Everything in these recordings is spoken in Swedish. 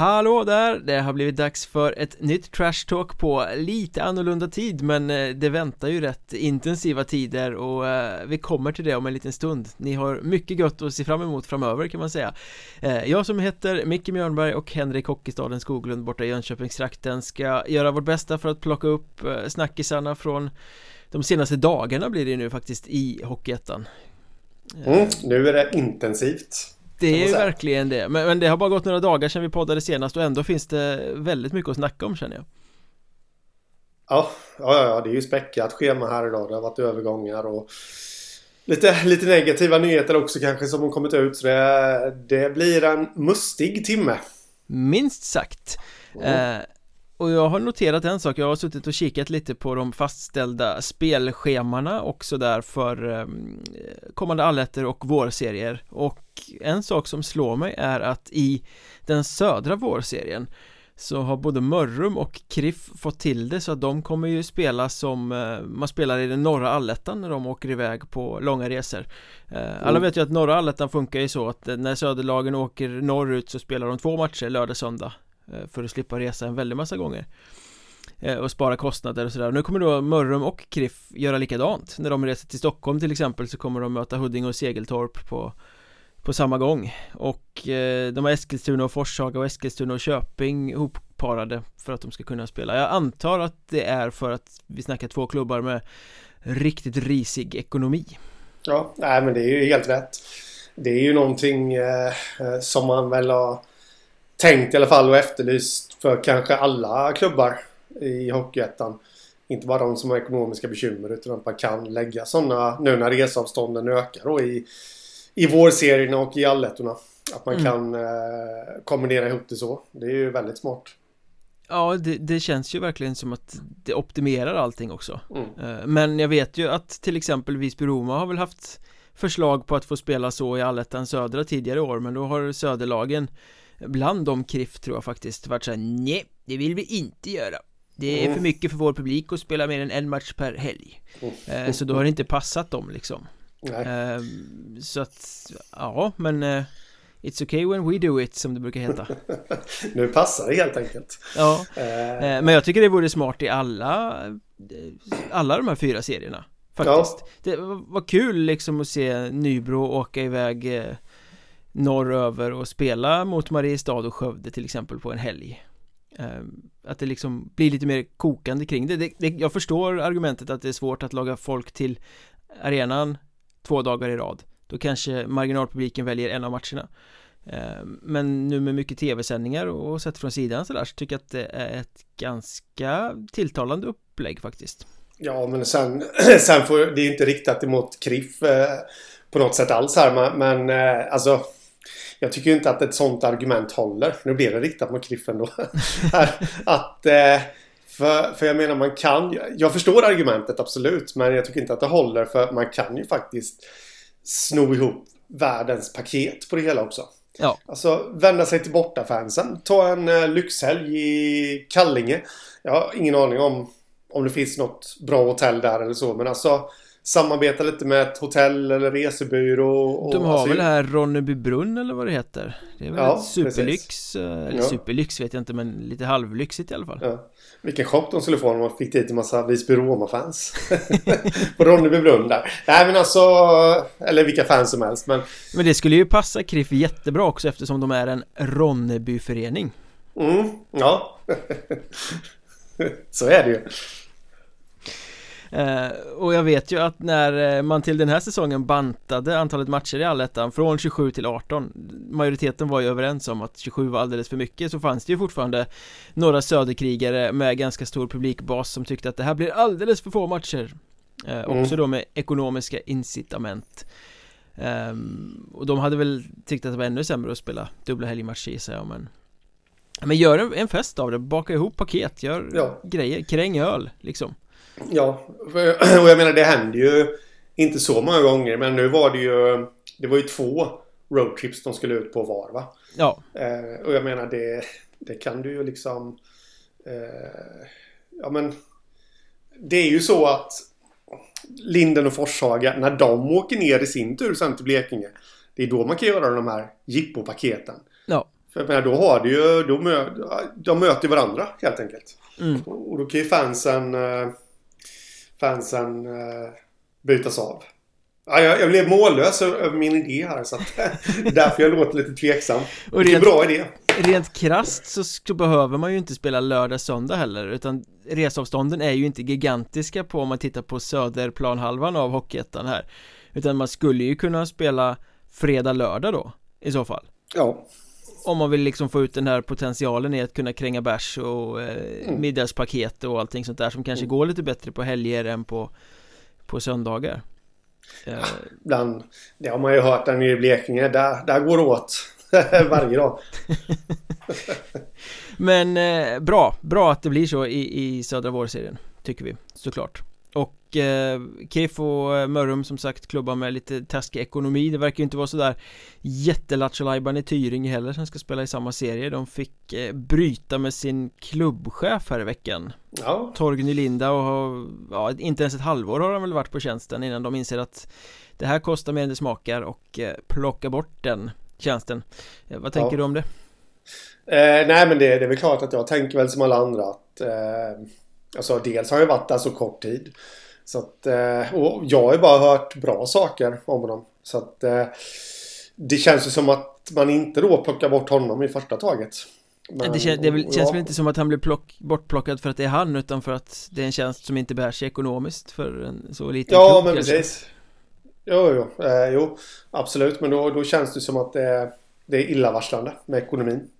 Hallå där! Det har blivit dags för ett nytt Trash Talk på lite annorlunda tid men eh, det väntar ju rätt intensiva tider och eh, vi kommer till det om en liten stund. Ni har mycket gött att se fram emot framöver kan man säga. Eh, jag som heter Micke Mjörnberg och Henrik Hockeystaden Skoglund borta i Jönköpingstrakten ska göra vårt bästa för att plocka upp snackisarna från de senaste dagarna blir det nu faktiskt i Hockeyettan. Mm, Nu är det intensivt det är verkligen det, men, men, det har bara gått några dagar sedan vi poddade senast och ändå finns det väldigt mycket att snacka om känner jag Ja, ja, ja, det är ju späckat schema här idag. Det har varit övergångar och lite, lite negativa nyheter också kanske som har kommit ut. Så det, det blir en mustig timme. Minst sagt. Mm. Eh, och jag har noterat en sak, jag har suttit och kikat lite på de fastställda spelschemana också där för eh, kommande allätter och vårserier. Och en sak som slår mig är att i den södra vårserien så har både Mörrum och Kriff fått till det så att de kommer ju spela som eh, man spelar i den norra allettan när de åker iväg på långa resor. Eh, Alla mm. vet ju att norra allettan funkar ju så att när söderlagen åker norrut så spelar de två matcher lördag söndag. Eh, Eh, för att slippa resa en väldig massa gånger eh, och spara kostnader och sådär. Nu kommer då Mörrum och Kriff göra likadant. När de reser till Stockholm till exempel så kommer de möta Huddinge och Segeltorp på, på samma gång. Och eh, de har Eskilstuna och Forshaga och Eskilstuna och Köping ihopparade för att de ska kunna spela. Jag antar att det är för att vi snackar två klubbar med riktigt risig ekonomi. Ja, nej men det är ju helt rätt. Det är ju någonting eh, eh som man väl har tänkt i alla fall och efterlyst för kanske alla klubbar i Hockeyettan. Inte bara de som har ekonomiska bekymmer utan att man kan lägga sådana nu när resavstånden ökar då i, i vårserierna och i allettorna. Att man mm. kan eh, kombinera ihop det så. Det är ju väldigt smart. Ja, det, det, känns ju verkligen som att det optimerar allting också mm. Eh, men jag vet ju att till exempel Visby-Roma har väl haft förslag på att få spela så i allettan södra tidigare år men då har söderlagen Bland de KRIF tror jag faktiskt varit såhär nej, det vill vi inte göra Det är för mm. mycket för vår publik att spela mer än en match per helg mm. eh, Så då har det inte passat dem liksom eh, Så att, ja men eh, It's okay when we do it som det brukar heta Nu passar det helt enkelt Ja eh. Men jag tycker det vore smart i alla Alla de här fyra serierna Faktiskt ja. Det var kul liksom att se Nybro åka iväg norröver och spela mot Mariestad och Skövde till exempel på en helg. Ehm, att det liksom blir lite mer kokande kring det. Det, det Jag förstår argumentet att det är svårt att laga folk till arenan två dagar i rad. Då kanske marginalpubliken väljer en av matcherna. Ehm, men nu med mycket tv-sändningar och sett från sidan sådär så tycker jag att det är ett ganska tilltalande upplägg faktiskt. Ja men sen, sen får det är inte riktat emot KRIF eh, på något sätt alls här men, men eh, alltså jag tycker inte att ett sånt argument håller. Nu blir det riktat mot Kriffen då. att, eh, för, för jag menar man kan Jag förstår argumentet absolut. Men jag tycker inte att det håller. För man kan ju faktiskt sno ihop världens paket på det hela också. Ja. Alltså vända sig till bortafansen. Ta en uh, lyxhelg i Kallinge. Jag har ingen aning om om det finns något bra hotell där eller så. Men alltså samarbeta lite med ett hotell eller resebyrå. Och, De har alltså, väl här Ronnebybrunn eller vad det heter? Det är väl ja, ett superlyx, precis. Eh, eller ja. superlyx vet jag inte men lite halvlyxigt i alla fall. Ja. Vilken chock de skulle få om man fick dit en massa Visby Roma-fans. På Ronnebybrunn där. Nej men alltså, eller vilka fans som helst men... Men det skulle ju passa Kriff jättebra också eftersom de är en Ronnebyförening. Mm, ja. Så är det ju. Eh, och jag vet ju att när eh, man till den här säsongen bantade antalet matcher i allettan från 27 till 18 Majoriteten var ju överens om att 27 var alldeles för mycket så fanns det ju fortfarande Några söderkrigare med ganska stor publikbas som tyckte att det här blir alldeles för få matcher. Eh, mm. Också då med ekonomiska incitament. Um, Och de hade väl tyckt att det var ännu sämre att spela dubbla helgmatcher gissar jag men Men gör en, en fest av det, baka ihop paket, gör ja. grejer, kräng öl liksom Ja, och jag menar det händer ju inte så många gånger men nu var det ju Det var ju två roadtrips de skulle ut på var va? Ja eh, Och jag menar det Det kan du ju liksom eh, Ja men Det är ju så att Linden och Forshaga när de åker ner i sin tur sen till Blekinge Det är då man kan göra de här jippopaketen Ja För jag då har du ju, då mö, de möter varandra helt enkelt. Mm. Och då kan ju fansen, eh, fansen eh, bytas av. Ja, jag, jag blev mållös över min idé här så att därför jag låter lite tveksam. Och Vilken bra idé. Rent krast så, så behöver man ju inte spela lördag söndag heller utan resavstånden är ju inte gigantiska på om man tittar på söderplanhalvan av Hockeyettan här utan man skulle ju kunna spela fredag lördag då i så fall. Ja. Om man vill liksom få ut den här potentialen i att kunna kränga bärs och eh, mm. middagspaket och allting sånt där som kanske mm. går lite bättre på helger än på, på söndagar. Ja, bland, det har man ju hört där nere i Blekinge. Där, där går det åt varje dag. Men eh, bra, bra att det blir så i, i södra vårserien Tycker vi, såklart eh, KIF och eh, Mörrum som sagt klubbar med lite taskig ekonomi Det verkar ju inte vara sådär Jättelattjo i Tyringe heller som ska spela i samma serie De fick eh, bryta med sin klubbchef här i veckan ja. Torgny Linda och har, ja, inte ens ett halvår har han väl varit på tjänsten innan de inser att Det här kostar mer än det smakar och eh, plocka bort den tjänsten eh, Vad tänker ja. du om det? Eh, nej men det, det är väl klart att jag tänker väl som alla andra att eh, Alltså dels har jag varit där så kort tid Så att eh, och jag har ju bara hört bra saker om honom. Så att eh, Det känns ju som att man inte då plockar bort honom i första taget. Men, det, kän, det väl, känns ja. väl inte som att han blir plock, bortplockad för att det är han utan för att det är en tjänst som inte bär sig ekonomiskt för en så liten Ja klubb, men precis. Jo, jo, eh, jo absolut. Men då, då känns det som att det är, det är illavarslande med ekonomin.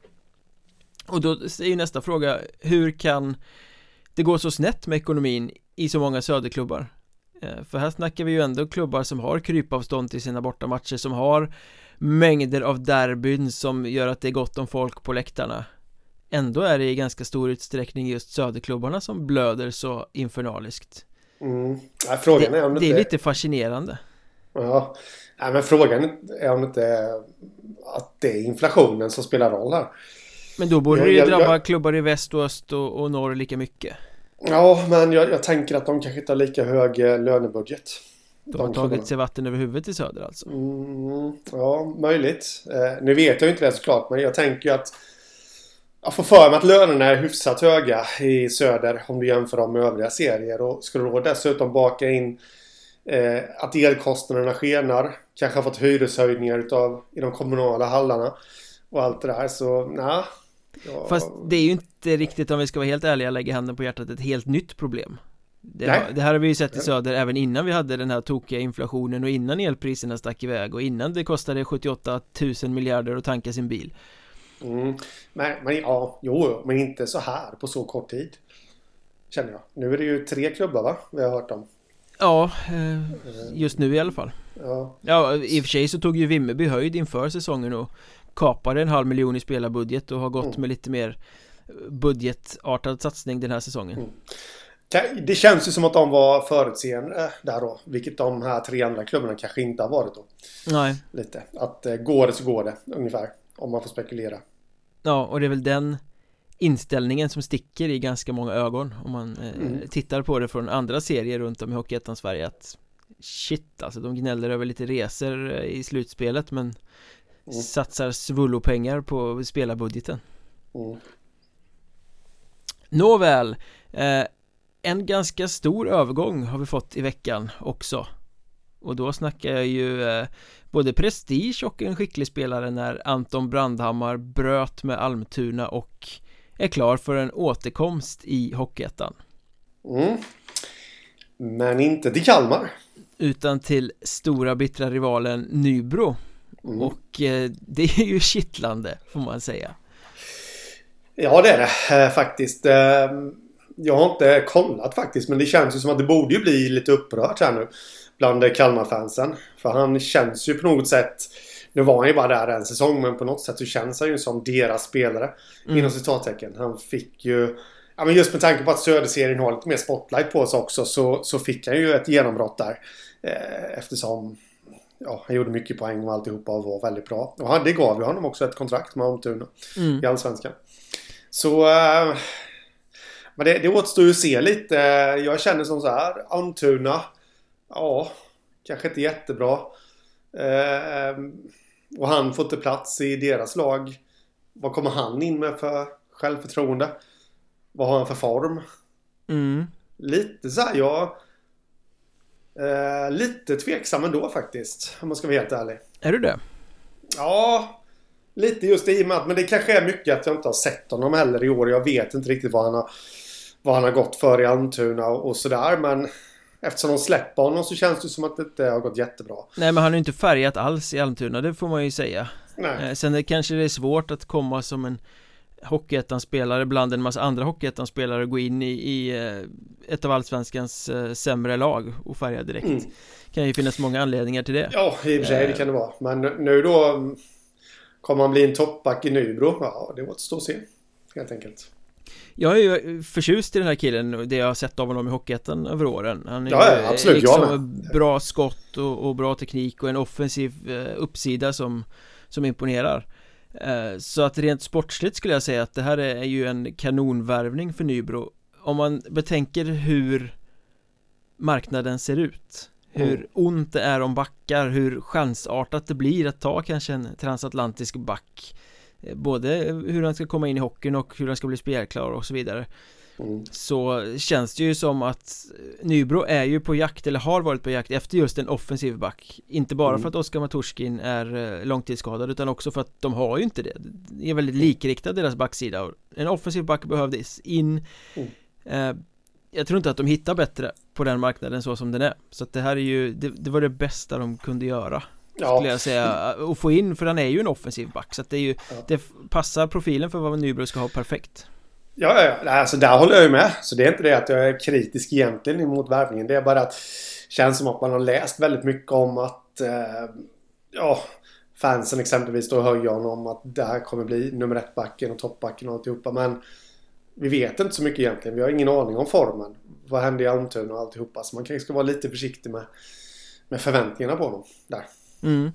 Och då är ju nästa fråga, hur kan det gå så snett med ekonomin i så många söderklubbar? Eh, för här snackar vi ju ändå klubbar som har krypavstånd till sina bortamatcher som har mängder av derbyn som gör att det är gott om folk på läktarna Ändå är det i ganska stor utsträckning just söderklubbarna som blöder så infernaliskt mm. ja, frågan är om det, det är lite fascinerande Ja, Nej, men frågan är om det inte är att det är inflationen som spelar roll här men då borde det ju drabba jag, klubbar i väst och öst och, och norr lika mycket. Ja, men jag, jag, tänker att de kanske inte har lika hög eh, lönebudget. De, har tagit sig vatten över huvudet i söder alltså? Mm, ja, möjligt. Eh, nu vet jag inte det såklart, men jag tänker ju att jag får för mig att lönerna är hyfsat höga i söder om du jämför dem med övriga serier. Och skulle du då dessutom baka in eh, att elkostnaderna skenar, kanske har fått hyreshöjningar utav, i de kommunala hallarna och allt det där så nej, Ja. Fast det är ju inte riktigt om vi ska vara helt ärliga lägga handen på hjärtat ett helt nytt problem. Det, det, här har vi ju sett i söder även innan vi hade den här tokiga inflationen och innan elpriserna stack iväg och innan det kostade 78 000 miljarder att tanka sin bil. Mm. men, men ja, jo, men inte så här på så kort tid Känner jag. Nu är det ju tre klubbar va? Vi har hört om. Ja, eh, just nu i alla fall. Ja, ja i och för sig så tog ju Vimmerby höjd inför säsongen och kapade en halv miljon i spelarbudget och har gått mm. med lite mer budgetartad satsning den här säsongen. Mm. Det känns ju som att de var förutseende där då. Vilket de här tre andra klubbarna kanske inte har varit då. Nej. Lite. Att eh, går det så går det ungefär. Om man får spekulera. Ja, och det är väl den inställningen som sticker i ganska många ögon om man eh, mm. tittar på det från andra serier runt om i Hockeyettan Sverige att shit alltså de gnäller över lite resor eh, i slutspelet men mm. satsar svullopengar på spelarbudgeten mm. Nåväl eh, En ganska stor övergång har vi fått i veckan också Och då snackar jag ju eh, både prestige och en skicklig spelare när Anton Brandhammar bröt med Almtuna och är klar för en återkomst i Hockeyettan mm. Men inte till Kalmar Utan till stora bittra rivalen Nybro Mm. Och eh, det är ju kittlande får man säga. Ja det är det eh, faktiskt. Eh, jag har inte kollat faktiskt men det känns ju som att det borde ju bli lite upprört här nu. Bland Kalmar-fansen. För han känns ju på något sätt nu var han ju bara där en säsong men på något sätt så känns han ju som deras spelare. Mm. Inom citattecken. Han fick ju... Ja men just med tanke på att Söderserien har lite mer spotlight på sig också så, så fick han ju ett genombrott där. Eh, eftersom ja, han gjorde mycket poäng och alltihopa och var väldigt bra. Och han, det gav ju honom också ett kontrakt med Almtuna mm. i Allsvenskan. Så... Äh, men det, det återstår ju att se lite. Jag känner som så här. Almtuna. Ja, kanske inte jättebra. Äh, och han får inte plats i deras lag. vad kommer han in med för självförtroende? Vad har han för form? Mm. Lite så här, jag... Eh, lite tveksam ändå faktiskt. Om man ska vara helt ärlig. Är du det? Ja, lite just i och med att... Men det kanske är mycket att jag inte har sett honom heller i år. Jag vet inte riktigt vad han har, vad han har gått för i Almtuna och, och sådär. Men eftersom de släpper honom så känns det som att det inte har gått jättebra. Nej men han ju inte färgat alls i Almtuna, det får man ju säga Nej. eh, Sen det kanske det är svårt att komma som en Hockeyettan-spelare bland en massa andra Hockeyettan-spelare gå in i, i eh, ett av Allsvenskans eh, sämre lag och färga direkt Mm. Kan ju finnas många anledningar till det Ja, i och för sig det kan det vara. Men nu då... mm, Kommer han bli en toppback i Nybro? Ja, det återstår att se. Helt enkelt. Jag är ju förtjust i den här killen det jag har sett av honom i Hockeyettan över åren Han är Ja, absolut, liksom bra skott och, och bra teknik och en offensiv eh, uppsida som, som imponerar Så att rent sportsligt skulle jag säga att det här är ju en kanonvärvning för Nybro Om man betänker hur marknaden ser ut Hur Mm. ont det är om backar, hur chansartat det blir att ta kanske en transatlantisk back Eh, Både hur han ska komma in i hockeyn och hur han ska bli spelklar och så vidare Mm. Så känns det ju som att Nybro är ju på jakt, eller har varit på jakt efter just en offensiv back Inte bara Mm. för att Oskar Maturskin är eh, långtidsskadad utan också för att de har ju inte det Det är väldigt likriktad deras backsida En offensiv back behövdes in Mm. eh, Jag tror inte att de hittar bättre på den marknaden så som den är Så att det här är ju, det, det var det bästa de kunde göra skulle Ja, jag säga Och få in, för han är ju en offensiv back så att det är ju Ja. Det passar profilen för vad Nybro ska ha perfekt ja, ja, ja. Alltså, där håller jag ju med. Så det är inte det att jag är kritisk egentligen emot värvningen. Det är bara att det känns som att man har läst väldigt mycket om att... Eh, ja, fansen exempelvis då höjer honom att det här kommer bli nummer ett backen och toppbacken och alltihopa. Men vi vet inte så mycket egentligen. Vi har ingen aning om formen. Vad händer i Almtuna och alltihopa. Så man kanske ska vara lite försiktig med, med förväntningarna på honom. Där. Mm.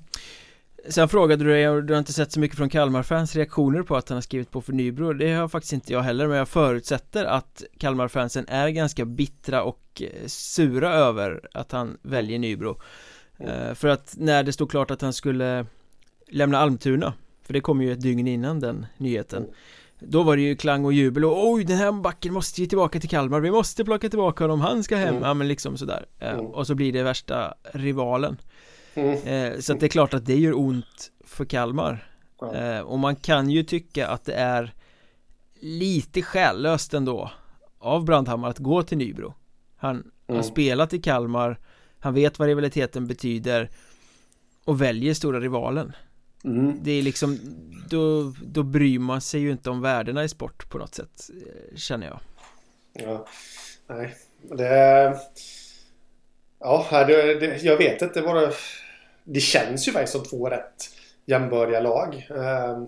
Sen frågade du dig, du har inte sett så mycket från Kalmar-fans reaktioner på att han har skrivit på för Nybro. Det har faktiskt inte jag heller, men jag förutsätter att Kalmar-fansen är ganska bittra och eh, sura över att han väljer Nybro. Eh, För att när det stod klart att han skulle lämna Almtuna För det kom ju ett dygn innan den nyheten Mm. Då var det ju klang och jubel och oj den här backen måste ju tillbaka till Kalmar. Vi måste plocka tillbaka honom, han ska hem, Mm. ja men liksom sådär. Eh, Mm. Och så blir det värsta rivalen Mm. Eh, Så att det är klart att det gör ont för Kalmar Ja. eh, Och man kan ju tycka att det är lite själlöst ändå av Brandhammar att gå till Nybro Han har Mm. spelat i Kalmar Han vet vad rivaliteten betyder Och väljer stora rivalen Mm. Det är liksom Då, då bryr man sig ju inte om värdena i sport på något sätt eh, Känner jag Ja, nej. Det... Ja, det, det, jag vet inte vad det... Känns ju faktiskt som två rätt jämbördiga lag. Ehm,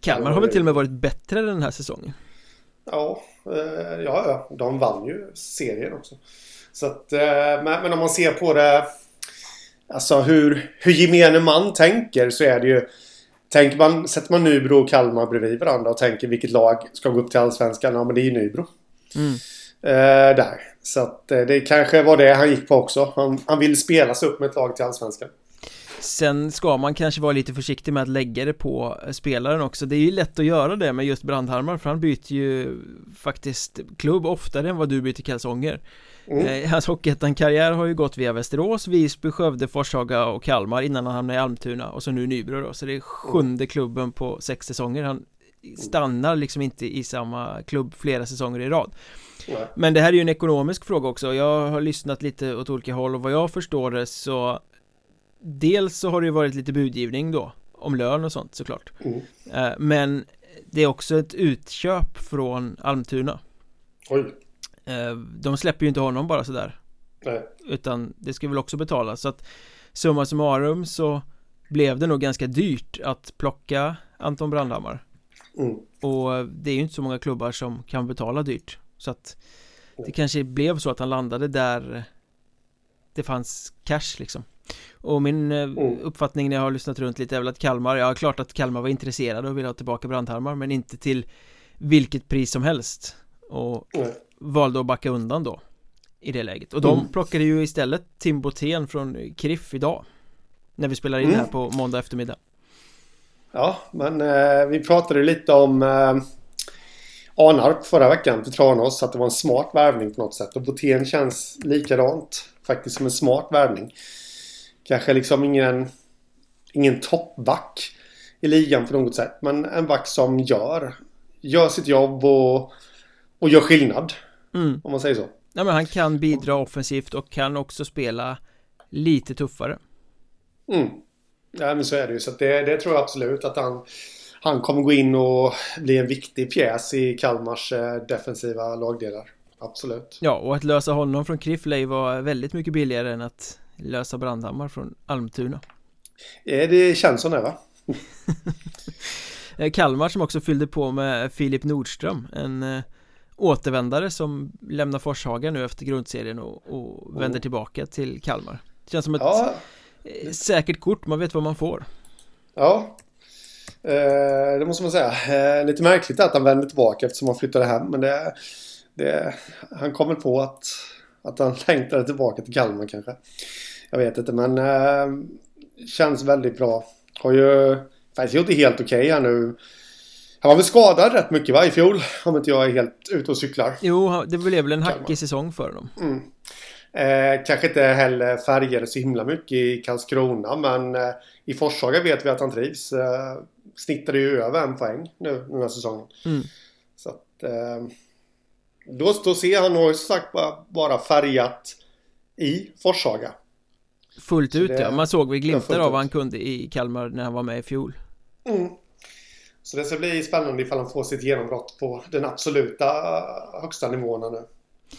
Kalmar har väl till och med varit bättre den här säsongen Ja, eh, ja, ja, de vann ju serien också. Så att, eh, men, men om man ser på det... Alltså hur, hur gemene man tänker så är det ju... Tänker man, sätter man Nybro och Kalmar bredvid varandra och tänker vilket lag ska gå upp till Allsvenskan? Ja, men det är ju Nybro. mm. Eh, där. Så att eh, det kanske var det han gick på också. Han, han vill spela sig upp med ett lag till Allsvenskan. Sen ska man kanske vara lite försiktig med att lägga det på eh, spelaren också. Det är ju lätt att göra det med just Brandhammar för han byter ju faktiskt klubb oftare än vad du byter kalsonger. Mm. eh, Hans Hockeyettan-karriär har ju gått via Västerås, Visby, Skövde, Forshaga och Kalmar innan han hamnade i Almtuna och så nu Nybro då. Så det är sjunde klubben på sex säsonger. Han stannar liksom inte i samma klubb flera säsonger i rad. Men det här är ju en ekonomisk fråga också. Jag har lyssnat lite åt olika håll och vad jag förstår det så Dels så har det ju varit lite budgivning då Om lön och sånt såklart Mm. Eh, Men det är också ett utköp från Almtuna Oj. Eh, De släpper ju inte honom bara sådär Nej. Utan det ska väl också betalas så att Summa summarum så Blev det nog ganska dyrt att plocka Anton Brandhammar Mm. Och det är ju inte så många klubbar som kan betala dyrt Så att Det kanske blev så att han landade där Det fanns cash liksom Och min eh, Mm. uppfattning när jag har lyssnat runt lite är väl att Kalmar Ja, klart att Kalmar var intresserade och ville ha tillbaka Brandhammar Men inte till vilket pris som helst Och Nej. valde att backa undan då I det läget Och de Mm. plockade ju istället Tim Botén från KRIF idag När vi spelar in det här Mm. på måndag eftermiddag Ja, men eh, vi pratade lite om eh, Anarp förra veckan för Tranås. Att det var en smart värvning på något sätt. Och Botén känns likadant. Faktiskt som en smart värvning. Kanske liksom ingen, ingen toppback i ligan på något sätt. Men en back som gör, gör sitt jobb och, och gör skillnad. Mm. Om man säger så. Ja, men han kan bidra offensivt och kan också spela lite tuffare. Mm. Ja, men så är det ju. Så det, det tror jag absolut att han, han kommer gå in och bli en viktig pjäs i Kalmars eh, defensiva lagdelar. Absolut. Ja, och att lösa honom från Kriffley var väldigt mycket billigare än att lösa Brandhammar från Almtuna. Eh, det känns det va? Eh, Kalmar som också fyllde på med Filip Nordström, en eh, återvändare som lämnar Forshaga nu efter grundserien och, och vänder Oh. tillbaka till Kalmar. Känns som ett Ja, säkert kort, man vet vad man får. ja. Eh, det måste man säga. Eh, lite märkligt att han vände tillbaka eftersom han flyttade hem. Men det, det, han kommer på att, att han längtade tillbaka till Kalmar kanske. Jag vet inte men eh, känns väldigt bra. Har ju faktiskt gjort det helt okej här nu. Han var väl skadad rätt mycket va i fjol? Om inte jag är helt ute och cyklar. Jo, det blev väl en Kalmar. hackig säsong för honom. Mm. Eh, kanske inte heller färgade så himla mycket i Karlskrona men eh, i Forshaga vet vi att han trivs. Eh, snittade ju över en poäng nu den här säsongen. Mm. Så att eh, då, då ser han har ju sagt bara, bara färgat i Forshaga. Fullt ut det- ja, man såg Ja, glimtar av vad han kunde i Kalmar när han var med i fjol. Mm. Så det ska bli spännande ifall han får sitt genombrott på den absoluta eh, högsta nivån nu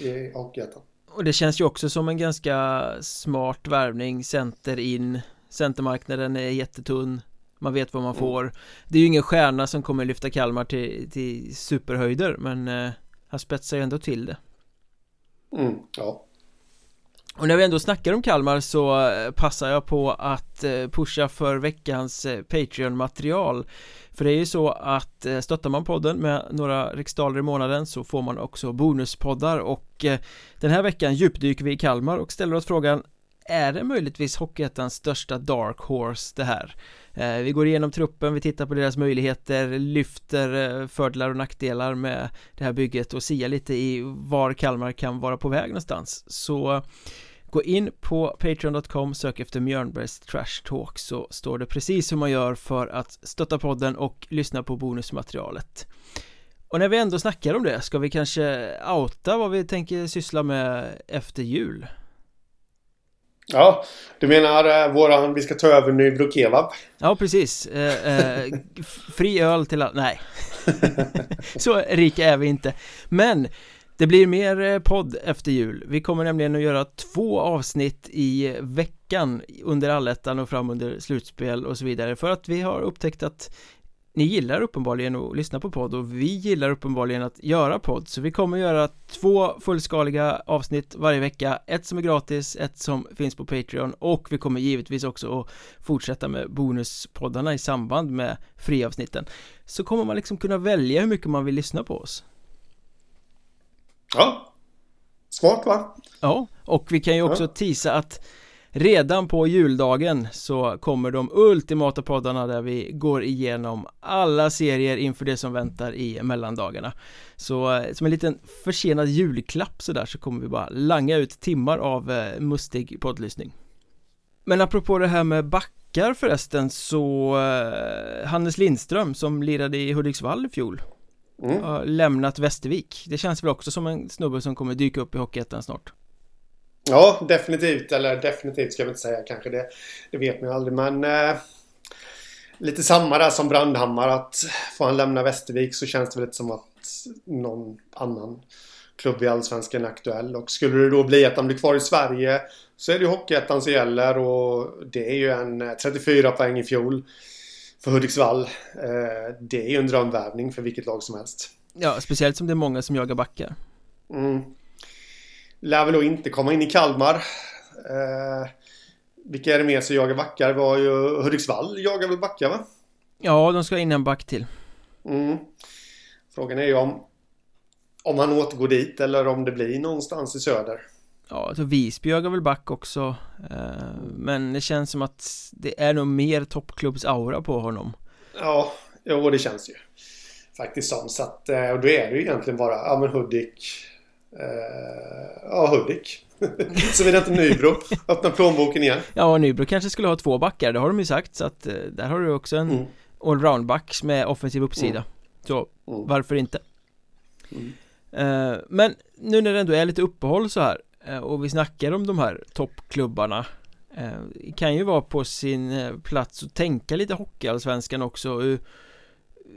i Hockeyettan. Och det känns ju också som en ganska smart värvning, center in, centermarknaden är jättetunn, man vet vad man Mm. får. Det är ju ingen stjärna som kommer lyfta Kalmar till, till superhöjder, men eh, han spetsar ju ändå till det. Mm, ja. Och när vi ändå snackar om Kalmar så eh, passar jag på att eh, pusha för veckans eh, Patreon-material För det är ju så att stöttar man podden med några riksdaler i månaden så får man också bonuspoddar och den här veckan djupdyker vi i Kalmar och ställer oss frågan är det möjligtvis Hockeyettans största dark horse det här? Eh, vi går igenom truppen, vi tittar på deras möjligheter, lyfter eh, fördelar och nackdelar med det här bygget och siar lite i var Kalmar kan vara på väg någonstans Så Gå in på Patreon.com, sök efter Mjörnbergs Trash Talk så står det precis hur man gör för att stötta podden och lyssna på bonusmaterialet Och när vi ändå snackar om det, ska vi kanske outa vad vi tänker syssla med efter jul? Ja, du menar eh, våran, vi ska ta över Nybro Kebab? Ja, precis. Eh, eh, Fri öl till alla, nej. Så rika är vi inte. Men det blir mer eh, podd efter jul. Vi kommer nämligen att göra två avsnitt i veckan under allettan och fram under slutspel och så vidare för att vi har upptäckt att ni gillar uppenbarligen att lyssna på podd och vi gillar uppenbarligen att göra podd så vi kommer göra två fullskaliga avsnitt varje vecka ett som är gratis, ett som finns på Patreon och vi kommer givetvis också att fortsätta med bonuspoddarna i samband med friavsnitten så kommer man liksom kunna välja hur mycket man vill lyssna på oss Ja. Smart va? Ja, och vi kan ju också Ja. tisa att redan på juldagen så kommer de ultimata poddarna där vi går igenom alla serier inför det som väntar i mellandagarna. Så eh, som en liten försenad julklapp sådär så kommer vi bara langa ut timmar av eh, mustig poddlyssning. Men apropå det här med backar förresten så eh, Hannes Lindström som lirade i Hudiksvall i fjol Mm. har lämnat Västervik. Det känns väl också som en snubbe som kommer dyka upp i Hockeyettan snart. Ja, definitivt. Eller definitivt ska jag inte säga kanske. Det, det vet man ju aldrig. Men eh, lite samma där som Brandhammar. Att får han lämna Västervik så känns det väl lite som att någon annan klubb i Allsvenskan är aktuell. Och skulle det då bli att han blir kvar i Sverige så är det ju Hockeyettan som gäller. Och det är ju en eh, 34 poäng i fjol för Hudiksvall. Eh, det är ju en drömvärvning för vilket lag som helst. Ja, speciellt som det är många som jagar backar. Mm. Lär väl då inte komma in i Kalmar. Eh, vilka är det mer som jagar backar? Var ju Hudiksvall jagar väl backar va? Ja, de ska in en back till. Mm. Frågan är ju om om han återgår dit eller om det blir någonstans i söder. Ja, alltså Visby jagar väl back också. Eh, men det känns som att det är nog mer toppklubbs-aura på honom. Ja, jo det känns ju. Faktiskt som. Så att, eh, och då är det ju egentligen bara, ja men Hudik. Eh, ja, Hudik. Såvida inte Nybro öppnar plånboken igen. Ja, Nybro kanske skulle ha två backar, det har de ju sagt. Så att eh, där har du också en mm. allround-back med offensiv uppsida. Mm. Så mm. varför inte? Mm. Eh, men nu när det ändå är lite uppehåll så här eh, och vi snackar om de här toppklubbarna eh, kan ju vara på sin plats att tänka lite hockeyallsvenskan också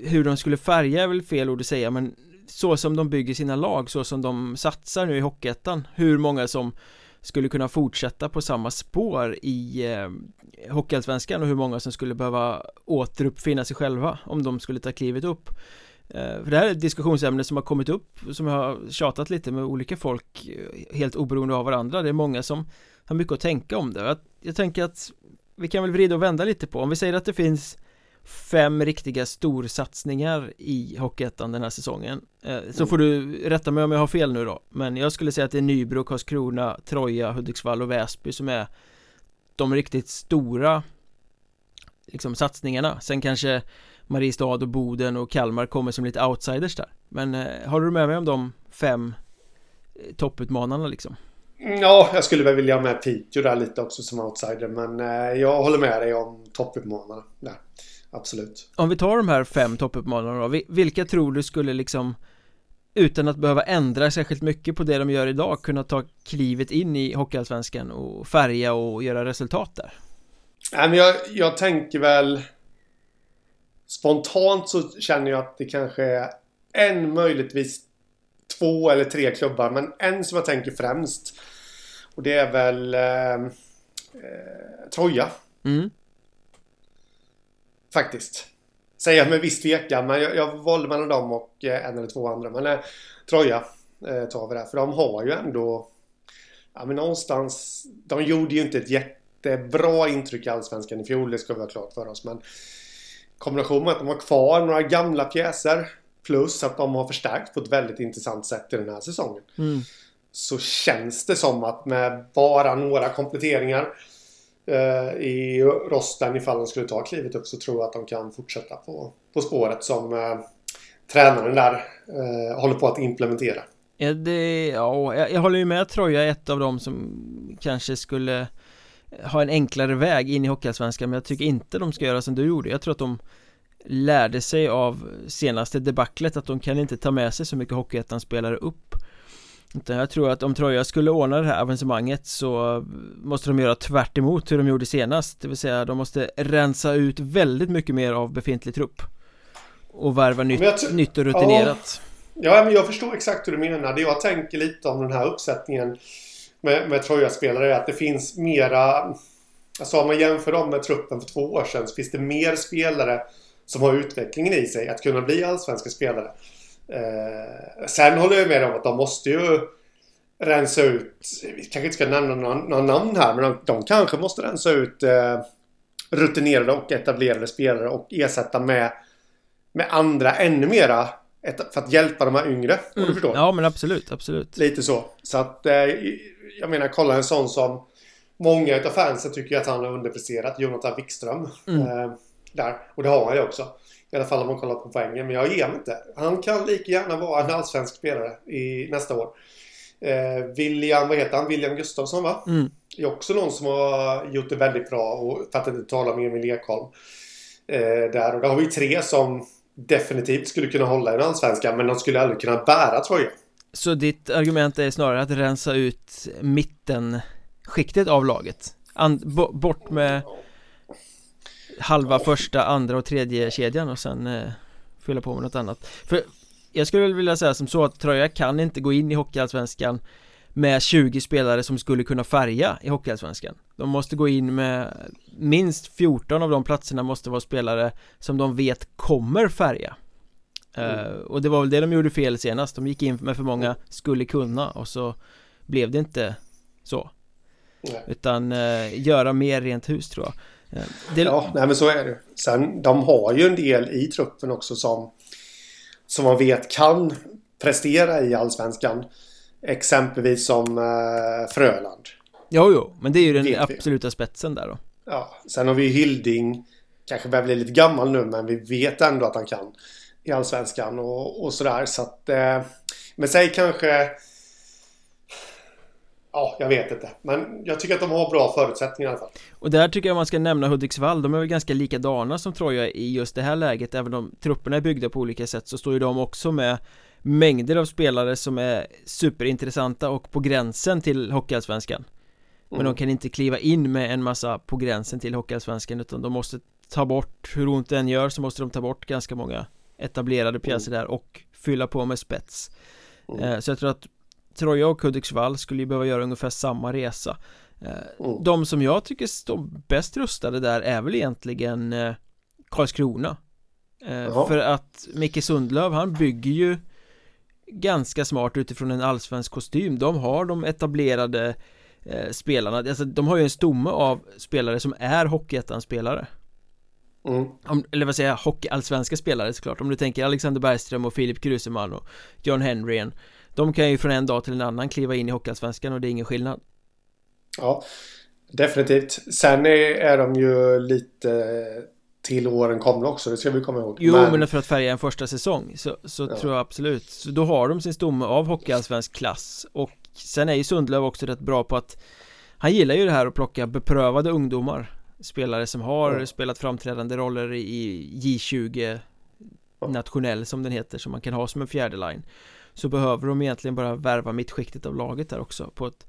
hur de skulle färga är väl fel ord att säga men så som de bygger sina lag, så som de satsar nu i Hockeyettan hur många som skulle kunna fortsätta på samma spår i eh, Hockeyallsvenskan och hur många som skulle behöva återuppfinna sig själva om de skulle ta klivet upp. Eh, för det här är ett diskussionsämne som har kommit upp Som jag har tjatat lite med olika folk eh, Helt oberoende av varandra. Det är många som har mycket att tänka om det. Jag, jag tänker att Vi kan väl vrida och vända lite på Om vi säger att det finns Fem riktiga storsatsningar i Hockeyettan den här säsongen. Eh, så får du rätta mig om jag har fel nu då Men jag skulle säga att det är Nybro, Karlskrona, Troja, Hudiksvall och Väsby som är De riktigt stora Liksom satsningarna. Sen kanske Mariestad och Boden och Kalmar kommer som lite outsiders där. Men eh, har du med mig om de fem eh, topputmanarna liksom? Ja, jag skulle väl vilja ha med Piteå där lite också som outsider Men eh, jag håller med dig om topputmanarna där. Absolut Om vi tar de här fem topputmanarna då Vilka tror du skulle liksom utan att behöva ändra särskilt mycket på det de gör idag kunna ta klivet in i Hockeyallsvenskan och färga och göra resultat där? Nej men jag, jag tänker väl Spontant så känner jag att det kanske är en, möjligtvis två eller tre klubbar. Men en som jag tänker främst. Och det är väl eh, eh, Troja. Mm. Faktiskt. Säger med viss tvekan. Men jag, jag valde mellan dem och eh, en eller två andra. Men eh, Troja eh, tar vi där. För de har ju ändå... Ja men någonstans... De gjorde ju inte ett jättebra intryck i Allsvenskan i fjol. Det ska vi ha klart för oss. Men kombination med att de har kvar några gamla pjäser plus att de har förstärkt på ett väldigt intressant sätt i den här säsongen. Mm. Så känns det som att med bara några kompletteringar Eh, i rosten ifall de skulle ta klivet upp så tror jag att de kan fortsätta på, på spåret som eh, tränaren där eh, håller på att implementera. Ja, det, ja jag, jag håller ju med Troja är ett av dem som kanske skulle ha en enklare väg in i Hockeyallsvenskan men jag tycker inte de ska göra som du gjorde Jag tror att de lärde sig av senaste debaclet att de kan inte ta med sig så mycket Hockeyettan-spelare upp utan jag tror att om Troja skulle ordna det här avancemanget så måste de göra tvärt hur de gjorde senast. Det vill säga de måste rensa ut väldigt mycket mer av befintlig trupp. Och värva nytt, nytt och rutinerat. Ja. ja, men jag förstår exakt hur du menar. Det jag tänker lite om den här uppsättningen med, med Troja-spelare är att det finns mera... Alltså om man jämför dem med truppen för två år sedan så finns det mer spelare som har utvecklingen i sig att kunna bli allsvenska spelare. Eh, sen håller jag med om att de måste ju rensa ut, vi kanske inte ska nämna några, några namn här, men de, de kanske måste rensa ut eh, rutinerade och etablerade spelare och ersätta med, med andra ännu mera för att hjälpa de här yngre. Om mm. du förstår? Ja men absolut, absolut. Lite så. Så att eh, jag menar kolla en sån som många utav fansen tycker att han har underpresterat. Jonathan Wikström. Mm. Eh, där. Och det har han ju också. I alla fall om man kollar på poängen. Men jag ger mig inte. Han kan lika gärna vara en allsvensk spelare i nästa år. Eh, William, vad heter han? William Gustafsson va? Mm. är också någon som har gjort det väldigt bra. Och för att inte tala med Emil Ekholm. Eh, där. Och där har vi tre som definitivt skulle kunna hålla i den allsvenska. Men de skulle aldrig kunna bära tröjan. Så ditt argument är snarare att rensa ut mittenskiktet av laget? And, bort med halva första, andra och tredje kedjan och sen eh, fylla på med något annat. För jag skulle vilja säga som så att Troja kan inte gå in i Hockeyallsvenskan med 20 spelare som skulle kunna färga i Hockeyallsvenskan. De måste gå in med minst 14 av de platserna måste vara spelare som de vet kommer färga. Mm. Uh, och det var väl det de gjorde fel senast. De gick in med för många skulle kunna och så blev det inte så. Nej. Utan uh, göra mer rent hus tror jag det... Ja, nej men så är det Sen, de har ju en del i truppen också som Som man vet kan prestera i Allsvenskan. Exempelvis som Fröland. Jo, jo, men det är ju den absoluta spetsen där då. Ja, sen har vi Hilding kanske börjar bli lite gammal nu men vi vet ändå att han kan i Allsvenskan och, och sådär. Så att, eh, men säg kanske... Ja, jag vet inte. Men jag tycker att de har bra förutsättningar i alla fall. Och där tycker jag man ska nämna Hudiksvall, de är väl ganska likadana som Troja i just det här läget Även om trupperna är byggda på olika sätt så står ju de också med mängder av spelare som är superintressanta och på gränsen till Hockeyallsvenskan Men mm. de kan inte kliva in med en massa på gränsen till Hockeyallsvenskan utan de måste ta bort, hur ont det än gör så måste de ta bort ganska många etablerade pjäser mm. där och fylla på med spets mm. Eh, så jag tror att Troja och Hudiksvall skulle ju behöva göra ungefär samma resa. Eh, mm. De som jag tycker står bäst rustade där är väl egentligen eh, Karlskrona. Jaha. För att Micke Sundlöv han bygger ju ganska smart utifrån en allsvensk kostym. De har de etablerade eh, spelarna. Alltså de har ju en stomme av spelare som är Hockeyettan-spelare. Mm. Om, Eller vad säger jag, hockeyallsvenska spelare såklart. Om du tänker Alexander Bergström och Filip Kruseman och John Henryen De kan ju från en dag till en annan kliva in i Hockeyallsvenskan och det är ingen skillnad. Ja Definitivt. Sen är, är de ju lite till åren kommer också, det ska vi komma ihåg. Jo, men, men för att färga en första säsong så, så ja. tror jag absolut. Så då har de sin stomme av hockeyallsvensk klass. Och sen är ju Sundlöv också rätt bra på att Han gillar ju det här att plocka beprövade ungdomar. Spelare som har ja. spelat framträdande roller i J20 ja. Nationell som den heter, som man kan ha som en fjärde line Så behöver de egentligen bara värva mittskiktet av laget där också på ett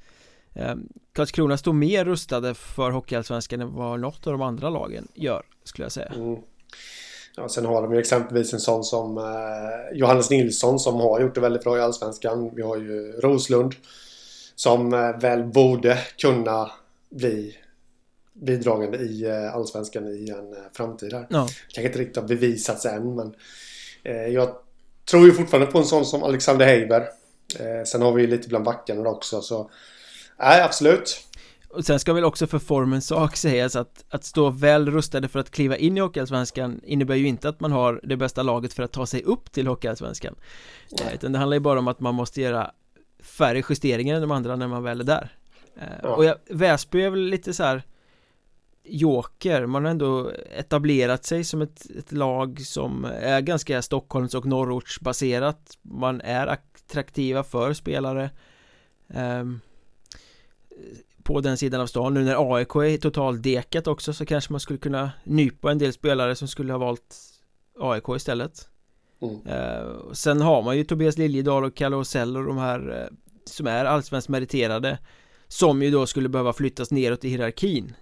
eh, Karlskrona står mer rustade för Hockeyallsvenskan än vad något av de andra lagen gör skulle jag säga. Mm. Ja, sen har de ju exempelvis en sån som eh, Johannes Nilsson som har gjort det väldigt bra i Allsvenskan. Vi har ju Roslund som eh, väl borde kunna bli bidragande i eh, Allsvenskan i en eh, framtid här. Ja. Kanske inte riktigt har bevisats än men eh, jag tror ju fortfarande på en sån som Alexander Heiber. Eh, sen har vi ju lite bland backarna också så Nej, absolut. Och sen ska väl också för formens sak sägas att att stå väl rustade för att kliva in i Hockeyallsvenskan innebär ju inte att man har det bästa laget för att ta sig upp till Hockeyallsvenskan Nej. utan det handlar ju bara om att man måste göra färre justeringar än de andra när man väl är där eh, ja. och jag, Väsby är väl lite så här Joker, man har ändå etablerat sig som ett, ett lag som är ganska Stockholms och norrortsbaserat. Man är attraktiva för spelare um, på den sidan av stan. Nu när AIK är totaldekat också så kanske man skulle kunna nypa en del spelare som skulle ha valt AIK istället. Mm. eh, Sen har man ju Tobias Liljedahl och Kalle Osell och de här eh, som är allsvenskt meriterade som ju då skulle behöva flyttas neråt i hierarkin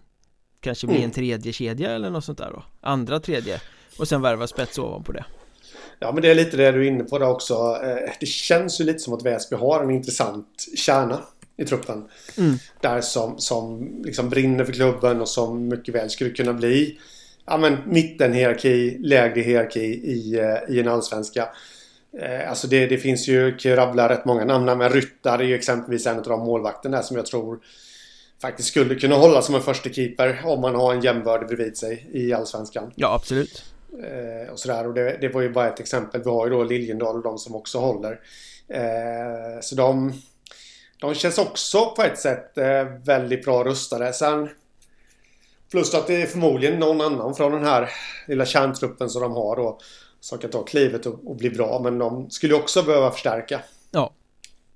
Kanske bli mm. en tredje kedja eller något sånt där då Andra tredje och sen värva spets ovanpå det Ja men det är lite det du är inne på där också eh, Det känns ju lite som att Väsby har en intressant kärna i truppen. Mm. Där som, som liksom brinner för klubben och som mycket väl skulle kunna bli ja, men mittenhierarki, lägre hierarki i, eh, i en allsvenska. Eh, alltså det, det finns ju, kan ju rabbla rätt många namn men Ryttar är ju exempelvis en av de målvakterna som jag tror faktiskt skulle kunna hålla som en första keeper om man har en jämbördig bredvid sig i allsvenskan. Ja, absolut. Eh, och sådär och det, det var ju bara ett exempel. Vi har ju då Liljendal och de som också håller. Eh, så de de känns också på ett sätt eh, väldigt bra rustade. Sen Plus att det är förmodligen någon annan från den här lilla kärntruppen som de har då som kan ta klivet och, och bli bra. Men de skulle också behöva förstärka. Ja,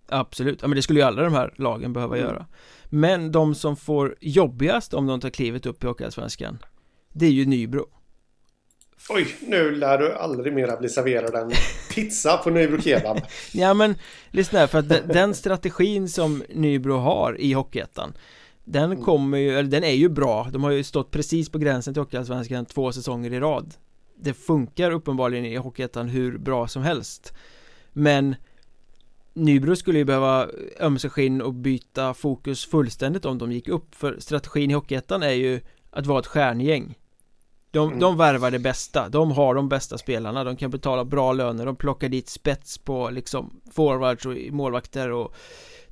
absolut. Ja, men det skulle ju alla de här lagen behöva mm. göra. Men de som får jobbigast om de tar klivet upp i Hockeyallsvenskan Det är ju Nybro. Oj, nu lär du aldrig mera bli serverad en pizza på Nybro Kebab Ja men, lyssna här, för att den strategin som Nybro har i Hockeyettan Den mm. kommer ju, eller den är ju bra De har ju stått precis på gränsen till Hockeyallsvenskan två säsonger i rad Det funkar uppenbarligen i Hockeyettan hur bra som helst Men Nybro skulle ju behöva ömsa skinn och byta fokus fullständigt om de gick upp För strategin i Hockeyettan är ju att vara ett stjärngäng. De, mm. de värvar det bästa, de har de bästa spelarna, de kan betala bra löner, de plockar dit spets på liksom forwards och målvakter och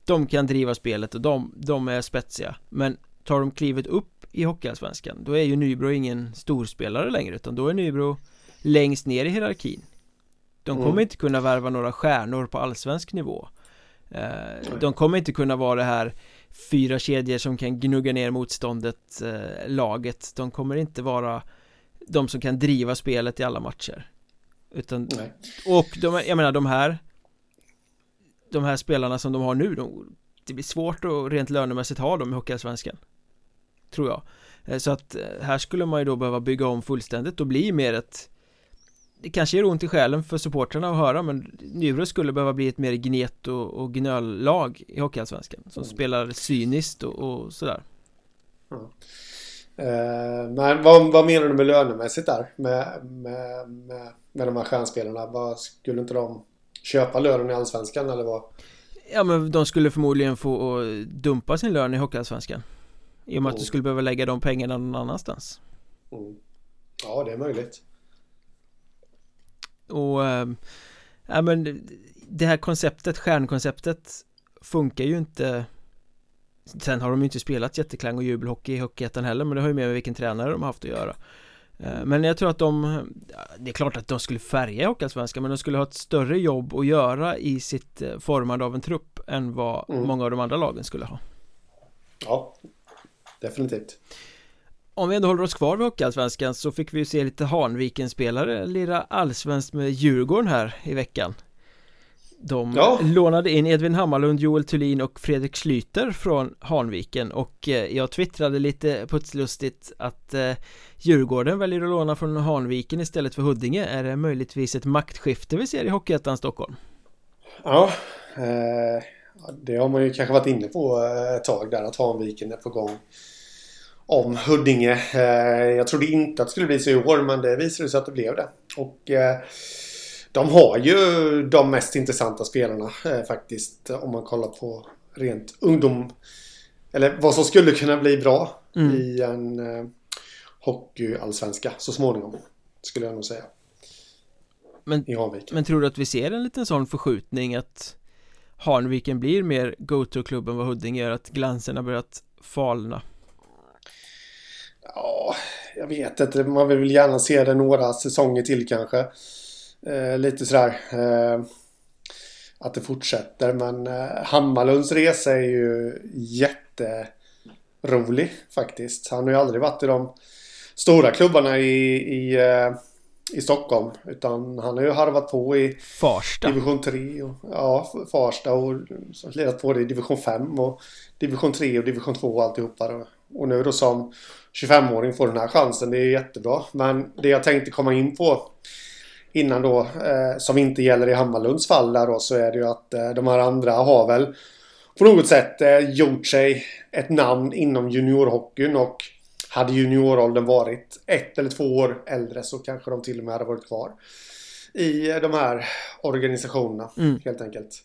de kan driva spelet och de, de är spetsiga. Men tar de klivet upp i Hockeyallsvenskan då är ju Nybro ingen storspelare längre utan då är Nybro längst ner i hierarkin De kommer mm. inte kunna värva några stjärnor på allsvensk nivå. Eh, De kommer inte kunna vara det här fyra kedjor som kan gnugga ner motståndet eh, laget. De kommer inte vara de som kan driva spelet i alla matcher. Utan, Nej. och de, jag menar de här De här spelarna som de har nu, de, det blir svårt att rent lönemässigt ha dem i Hockeyallsvenskan Tror jag. Eh, Så att eh, här skulle man ju då behöva bygga om fullständigt och bli mer ett Det kanske gör ont i själen för supportrarna att höra men Nybro skulle behöva bli ett mer gnet och, och gnöllag i Hockeyallsvenskan Som Mm. spelar cyniskt och, och sådär Eh, men vad, vad menar du med lönemässigt där? Med, med, med, med de här stjärnspelarna? Vad, skulle inte de köpa lönen i Allsvenskan eller vad? Ja men de skulle förmodligen få eh, dumpa sin lön i Hockeyallsvenskan I och med att du Mm. skulle behöva lägga de pengarna någon annanstans Mm. Ja, det är möjligt. Och eh, Ja men det här konceptet, stjärnkonceptet Funkar ju inte Sen har de ju inte spelat jätteklang och jubelhockey i Hockeyettan heller men det har ju med vilken tränare de har haft att göra Eh, Men jag tror att de Det är klart att de skulle färga i Hockeyallsvenskan men de skulle ha ett större jobb att göra i sitt eh, formande av en trupp än vad Mm. många av de andra lagen skulle ha Ja, definitivt. Om vi ändå håller oss kvar vid Hockeyallsvenskan så fick vi ju se lite Hanviken-spelare lira allsvenskt med Djurgården här i veckan De Ja. lånade in Edvin Hammarlund, Joel Thulin och Fredrik Schlyter från Hanviken och eh, jag twittrade lite putslustigt att eh, Djurgården väljer att låna från Hanviken istället för Huddinge Är det möjligtvis ett maktskifte vi ser i Hockeyettan Stockholm? Ja, eh, det har man ju kanske varit inne på eh, ett tag där att Hanviken är på gång om Huddinge. Eh, jag trodde inte att det skulle bli så i år men det visade sig att det blev det. Och eh, de har ju de mest intressanta spelarna eh, faktiskt om man kollar på rent ungdom. Eller vad som skulle kunna bli bra Mm. i en eh, hockeyallsvenska så småningom. Skulle jag nog säga. Men-. Men tror du att vi ser en liten sån förskjutning att Hanviken blir mer go-to-klubb än vad Huddinge gör, att glansen har börjat falna? Ja, jag vet inte. Man vill väl gärna se det några säsonger till kanske. Eh, lite sådär. Eh, att det fortsätter. Men eh, Hammarlunds resa är ju jätterolig faktiskt. Han har ju aldrig varit i de stora klubbarna i, i, eh, i Stockholm. Utan han har ju harvat på i Farsta Division 3 och ja, Farsta och lirat på det i Division 5 och Division 3 och Division 2 och alltihopa. då. Och nu då som 25-åring får den här chansen. Det är jättebra. Men det jag tänkte komma in på innan då, eh, som inte gäller i Hammarlunds fall där då, så är det ju att eh, de här andra har väl på något sätt eh, gjort sig ett namn inom juniorhockeyn och hade junioråldern varit ett eller två år äldre så kanske de till och med hade varit kvar i eh, de här organisationerna Mm. helt enkelt.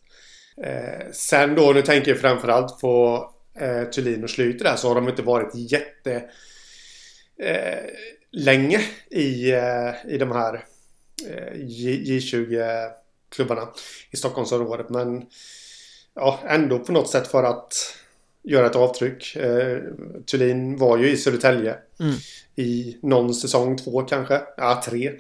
Eh, sen då, nu tänker jag framförallt på eh, Thulin och Schlyter där så har de inte varit jätte eh, länge i, eh, i de här eh, J- J20-klubbarna i Stockholmsområdet. Men ja, ändå på något sätt för att göra ett avtryck. Eh, Thulin var ju i Södertälje Mm. i någon säsong, två kanske. Ja, tre.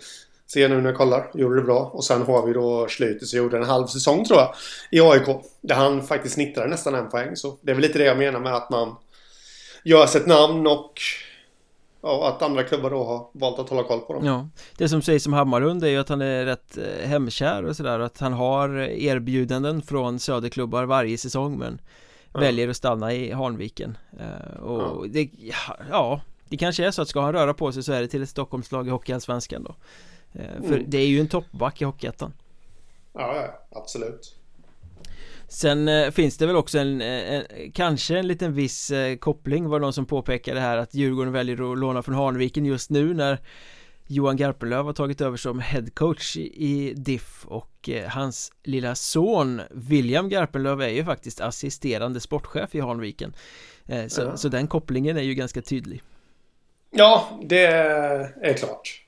Ser nu när jag kollar. Gjorde det bra. Och sen har vi då Schlyter som gjorde en halv säsong tror jag. I AIK. Där han faktiskt snittade nästan en poäng. Så det är väl lite det jag menar med att man gör sig ett namn och ja, att andra klubbar då har valt att hålla koll på dem. Ja, det som sägs om Hammarlund är ju att han är rätt eh, hemkär och sådär Att han har erbjudanden från söderklubbar varje säsong men Ja. väljer att stanna i Hanviken Eh, Och Ja. det, ja, det kanske är så att ska han röra på sig så är det till ett Stockholmslag i Hockeyallsvenskan då För Mm. det är ju en toppback i Hockeyettan Ja, absolut. Sen eh, finns det väl också en, eh, en, kanske en liten viss eh, koppling var det någon som påpekade här att Djurgården väljer att låna från Hanviken just nu när Johan Garpenlöv har tagit över som headcoach i, i DIF och eh, hans lilla son William Garpenlöv är ju faktiskt assisterande sportchef i Hanviken eh, så, Ja. så den kopplingen är ju ganska tydlig Ja, det är klart.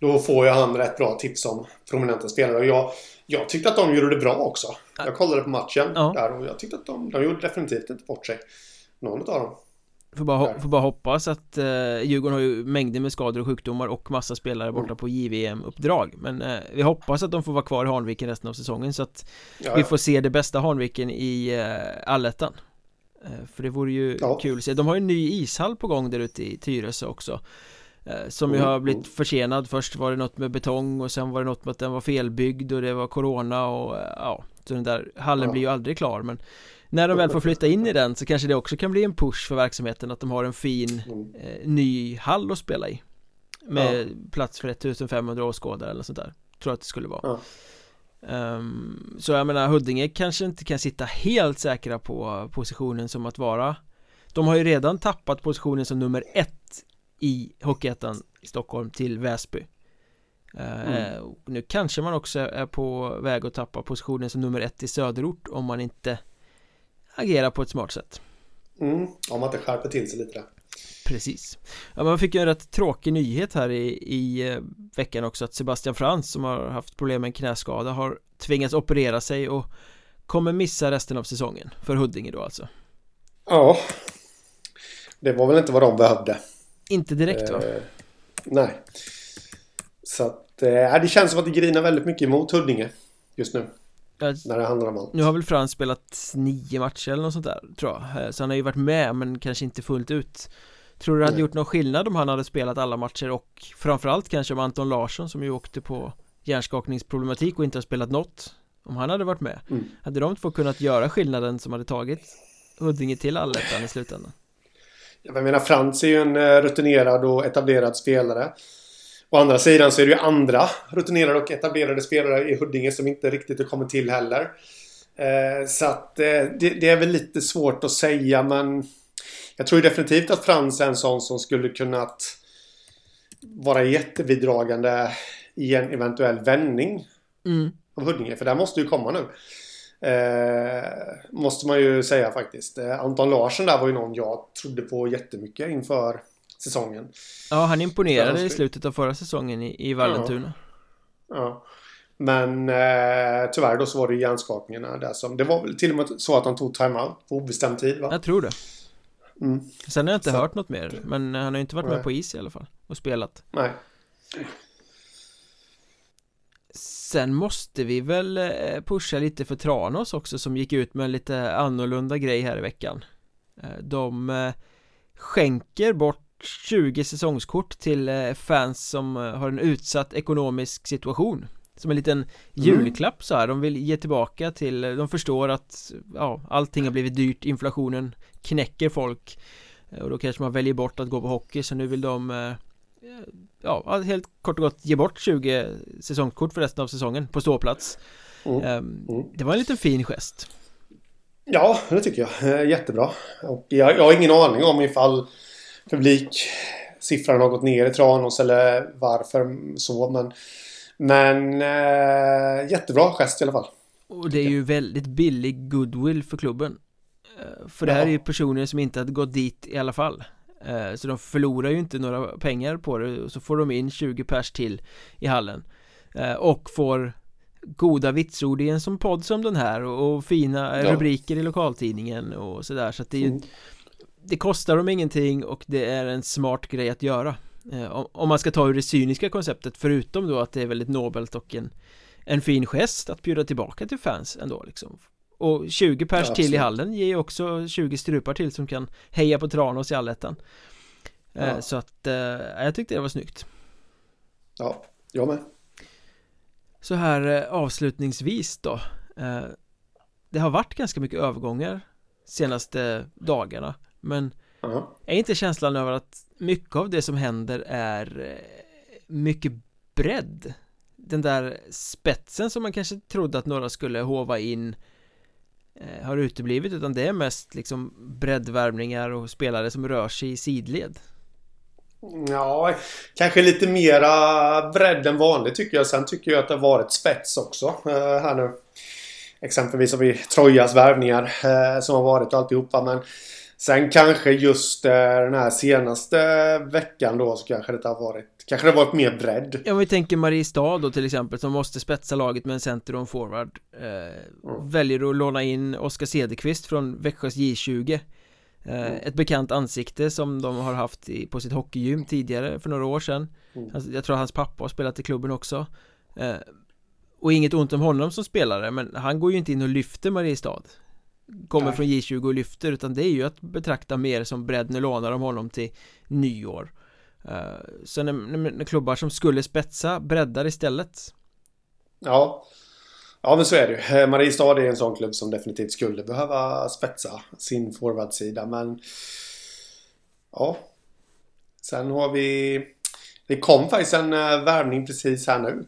Då får ju han rätt bra tips om prominenta spelare. Och jag, jag tyckte att de gjorde det bra också. Jag kollade på matchen Ja. där och jag tyckte att de, de gjorde definitivt inte bort sig. Någon av dem. Får bara, får bara hoppas att eh, Djurgården har ju mängder med skador och sjukdomar och massa spelare borta Mm. på JVM-uppdrag Men eh, vi hoppas att de får vara kvar i Hanviken resten av säsongen så att Ja, vi får se det bästa Hanviken i eh, allettan eh, För det vore ju Ja. kul att se De har ju en ny ishall på gång där ute i Tyresö också Som ju har blivit försenad. Först var det något med betong och sen var det något med att den var felbyggd och det var corona och eh, ja Så den där hallen Ja. blir ju aldrig klar. Men När de väl får flytta in i den så kanske det också kan bli en push för verksamheten att de har en fin Mm. eh, ny hall att spela i. Med plats för 1500 åskådare eller sånt där. Tror att det skulle vara. Ja. Ehm, Så jag menar Huddinge kanske inte kan sitta helt säkra på positionen som att vara De har ju redan tappat positionen som nummer ett i Hockeyettan i Stockholm till Väsby Ehm, Mm. Nu kanske man också är på väg att tappa positionen som nummer ett i söderort om man inte agerar på ett smart sätt Mm. Om man inte skärper till sig lite där. Precis ja, Man fick ju en rätt tråkig nyhet här i, i eh, veckan också att Sebastian Frans som har haft problem med en knäskada har tvingats operera sig och kommer missa resten av säsongen för Huddinge då alltså Ja. Det var väl inte vad de behövde. Inte direkt va? Eh, nej. Så att eh, det känns som att det grinar väldigt mycket emot Huddinge just nu. När det handlar om allt. Nu har väl Frans spelat nio matcher eller något sånt där tror jag Eh, Så han har ju varit med men kanske inte fullt ut Tror du det hade Nej. gjort någon skillnad om han hade spelat alla matcher och framförallt kanske om Anton Larsson som ju åkte på hjärnskakningsproblematik och inte har spelat något Om han hade varit med Mm. Hade de två kunnat göra skillnaden som hade tagit Huddinge till allettan i slutändan? Jag menar Frans är ju en eh, rutinerad och etablerad spelare. Å andra sidan så är det ju andra rutinerade och etablerade spelare i Huddinge som inte riktigt har kommit till heller. Eh, så att eh, det, är väl lite svårt att säga men jag tror definitivt att Frans är en sån som skulle kunnat vara jättebidragande i en eventuell vändning Mm. av Huddinge. För där måste ju komma nu. Eh, måste man ju säga faktiskt. Eh, Anton Larsson där var ju någon jag trodde på jättemycket inför säsongen. Ja, han imponerade Ja, i slutet av förra säsongen i, i Vallentuna Ja. Men eh, tyvärr då så var det hjärnskakningarna där som... Det var väl till och med så att han tog timeout på obestämd tid va? Jag tror det Mm. Sen har jag inte Så- hört något mer Men han har ju inte varit med Nej. på is i alla fall Och spelat Nej. Sen måste vi väl eh, pusha lite för Tranås också som gick ut med en lite annorlunda grej här i veckan. Eh, De eh, skänker bort 20 säsongskort till fans som har en utsatt ekonomisk situation. Som en liten julklapp så här, de vill ge tillbaka till, de förstår att ja, allting har blivit dyrt, inflationen knäcker folk. Och då kanske man väljer bort att gå på hockey. Så nu vill de Ja, helt kort och gott ge bort 20 säsongskort för resten av säsongen på ståplats Mm. Ehm, Mm. Det var en liten fin gest Ja, det tycker jag. Eh, Jättebra. Och jag, jag har ingen aning om ifall publiksiffran har gått ner i Tranås eller varför så. Men, men eh, jättebra gest i alla fall. Och det är ju väldigt billig goodwill för klubben Eh, För det här Ja. är ju personer som inte hade gått dit i alla fall Så de förlorar ju inte några pengar på det och så får de in 20 pers till i hallen Eh, Och får goda vitsord i en som podd som den här och, fina Ja. rubriker i lokaltidningen och sådär så att det är ju Mm. Det kostar dem ingenting och det är en smart grej att göra Eh, om, om man ska ta ur det cyniska konceptet förutom då att det är väldigt nobelt och en En fin gest att bjuda tillbaka till fans ändå liksom Och 20 pers Ja, till i hallen ger ju också 20 strupar till som kan heja på Tranås i allettan Eh, Ja. Så att, eh, jag tyckte det var snyggt Ja, jag med. Så här eh, avslutningsvis då Det har varit ganska mycket övergångar Senaste dagarna Men Ja. är inte känslan över att mycket av det som händer är mycket bredd? Den där spetsen som man kanske trodde att några skulle hova in Eh, har uteblivit utan det är mest liksom breddvärvningar och spelare som rör sig i sidled. Ja, kanske lite mera bredd än vanligt tycker jag. Sen tycker jag att det har varit spets också eh, här nu. Exempelvis har vi Trojas värvningar eh, som har varit och alltihopa. Men sen kanske just eh, den här senaste veckan då så kanske det har varit Kanske det har varit mer bredd. Ja, om vi tänker Mariestad då till exempel som måste spetsa laget med en center och en forward. Eh, Väljer att låna in Oskar Cederqvist från Växjös J20 eh, Ett bekant ansikte som de har haft i, på sitt hockeygym tidigare för några år sedan. Mm. alltså, Jag tror hans pappa har spelat i klubben också. Eh, Och inget ont om honom som spelare men han går ju inte in och lyfter Mariestad Kommer Nej. från J20 och lyfter utan det är ju att betrakta mer som bredd. Nu lånar de honom till nyår. Så när, när klubbar som skulle spetsa breddar istället. Ja. Ja men så är det ju. Mariestad är en sån klubb som definitivt skulle behöva spetsa sin forwardsida men Ja. Sen har vi Det kom faktiskt en uh, värvning precis här nu.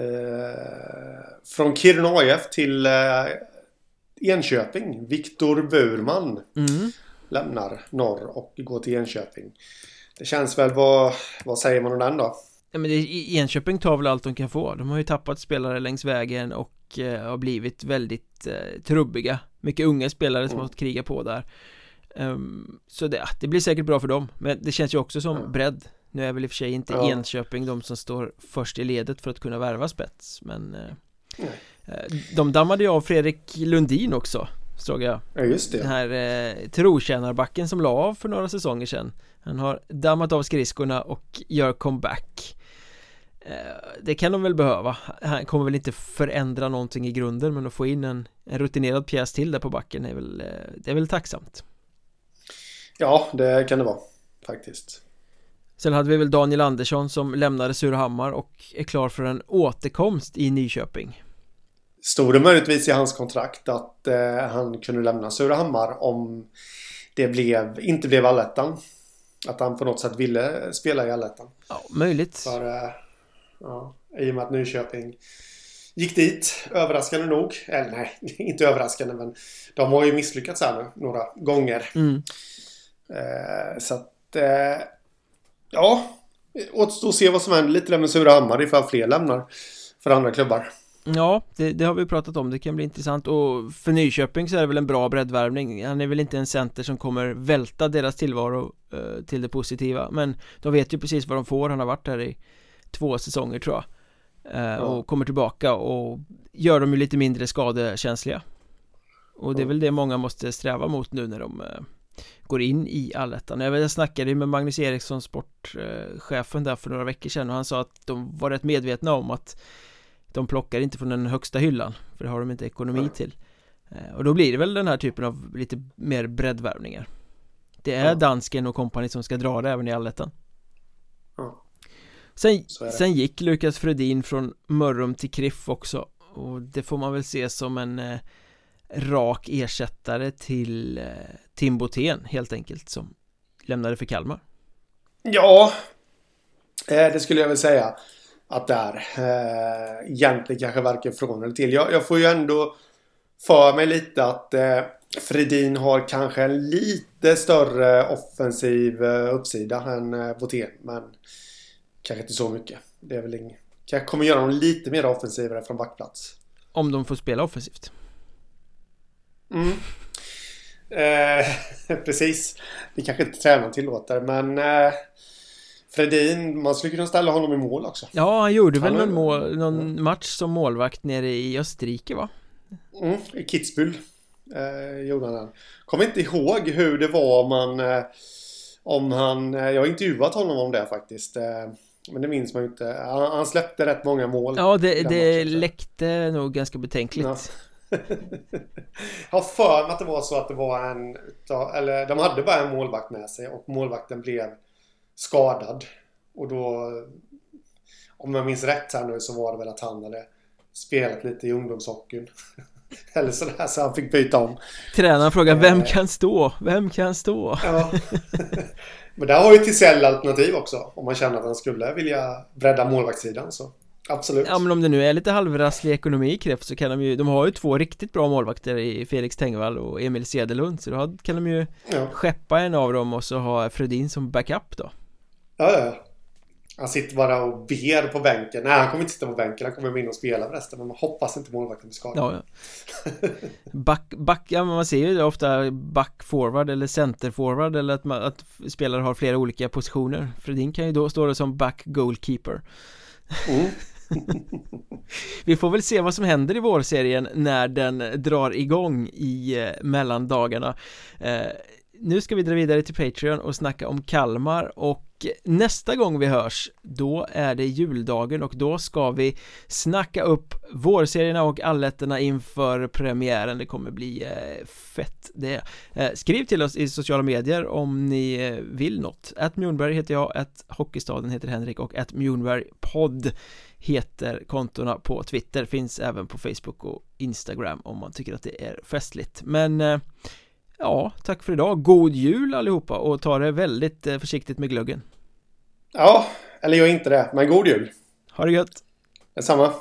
Uh, Från Kiruna AIF till uh, Enköping Viktor Burman mm. Lämnar norr och går till Enköping Det känns väl, vad, vad säger man om den då? Ja men det, Enköping tar väl allt de kan få De har ju tappat spelare längs vägen och eh, har blivit väldigt eh, trubbiga Mycket unga spelare som mm. har fått kriga på där um, Så det, det blir säkert bra för dem Men det känns ju också som mm. bredd Nu är väl i och för sig inte ja. Enköping de som står först i ledet för att kunna värva spets Men eh. De dammade ju av Fredrik Lundin också Såg jag. Ja just det. Den här eh, trotjänarbacken som la av för några säsonger sedan. Han har dammat av skridskorna och gör comeback. Eh, det kan de väl behöva. Han kommer väl inte förändra någonting i grunden men att få in en, en rutinerad pjäs till där på backen är väl, eh, det är väl tacksamt. Ja, det kan det vara faktiskt. Sen hade vi väl Daniel Andersson som lämnade Surahammar och är klar för en återkomst i Nyköping Stod det möjligtvis i hans kontrakt att eh, han kunde lämna Surahammar om det blev, inte blev allettan? Att han på något sätt ville spela i allettan? Ja, möjligt för, eh, Ja, I och med att Nyköping gick dit, överraskande nog. Eller nej, inte överraskande men de har ju misslyckats här nu några gånger. Mm. Eh, så att, eh, ja, återstår att se vad som händer lite där med Surahammar ifall fler lämnar för andra klubbar. Ja, det, det, har vi pratat om, det kan bli intressant. Och för Nyköping så är det väl en bra breddvärvning. Han är väl inte en center som kommer välta deras tillvaro eh, till det positiva. Men de vet ju precis vad de får, han har varit här i två säsonger tror jag. Eh, Och kommer tillbaka och gör dem ju lite mindre skadekänsliga. Och det är väl det många måste sträva mot nu när de eh, går in i allettan. Jag, jag snackade med Magnus Eriksson, sportchefen där för några veckor sedan och han sa att de var rätt medvetna om att de plockar inte från den högsta hyllan för det har de inte ekonomi till. Eh, och då blir det väl den här typen av lite mer breddvärvningar. Det är dansken och kompani som ska dra det även i allettan. Sen, sen gick Lukas Fredin från Mörrum till Kriff också och det får man väl se som en eh, rak ersättare till eh, Tim Botén helt enkelt som lämnade för Kalmar. Ja, eh, det skulle jag väl säga att det är. Eh, egentligen kanske varken från eller till. Jag, jag får ju ändå för mig lite att eh, Fredin har kanske en lite större offensiv eh, uppsida än eh, Botén. Men Kanske inte så mycket. Det är väl inget. Kanske kommer göra dem lite mer offensivare från backplats. Om de får spela offensivt. Mm. Eh, precis. Det kanske inte tränaren tillåter men eh, Fredin, man skulle kunna ställa honom i mål också. Ja, han gjorde han väl någon, mål, någon match som målvakt nere i Österrike va? Mm, i Kitzbühel eh, gjorde han den. Kommer inte ihåg hur det var om man eh, om han, eh, jag har intervjuat honom om det faktiskt. Eh, men det minns man ju inte. Han, han släppte rätt många mål. Ja, det, det läckte nog ganska betänkligt. Ja. jag har för mig att det var så att det var en... Eller de hade bara en målvakt med sig och målvakten blev skadad. Och då... Om jag minns rätt här nu så var det väl att han hade spelat lite i ungdomshockeyn. Eller sådär så han fick byta om. Tränaren frågar vem eh. kan stå? Vem kan stå? Ja. Men där har ju Tisell alternativ också. Om man känner att han skulle vilja bredda målvaktssidan så Absolut. Ja men om det nu är lite halvrasslig ekonomi i Kreff så kan de ju, de har ju två riktigt bra målvakter i Felix Tengvall och Emil Cederlund så då kan de ju ja. skeppa en av dem och så ha Fredin som backup då. Ja, ja. Han sitter bara och ber på bänken. Nej, han kommer inte sitta på bänken. Han kommer vara inne och spela resten. Men man hoppas inte målvakten blir skadad. Ja, ja. Back, back, ja, man ser ju ofta back forward eller center forward eller att, man, att spelare har flera olika positioner. Fredin kan ju då stå som back goalkeeper. Mm. Vi får väl se vad som händer i vårserien när den drar igång i eh, mellandagarna. Eh, nu ska vi dra vidare till Patreon och snacka om Kalmar och och nästa gång vi hörs då är det juldagen och då ska vi snacka upp vårserierna och allätterna inför premiären. Det kommer bli eh, fett det. Eh, skriv till oss i sociala medier om ni eh, vill något. Att Mjornberg heter jag, att Hockeystaden heter Henrik och att Mjornberg podd heter kontona på Twitter. Finns även på Facebook och Instagram om man tycker att det är festligt. Men Ja, tack för idag. God jul allihopa och ta det väldigt försiktigt med glöggen. Ja, eller gör inte det, men god jul. Ha det gött. Detsamma.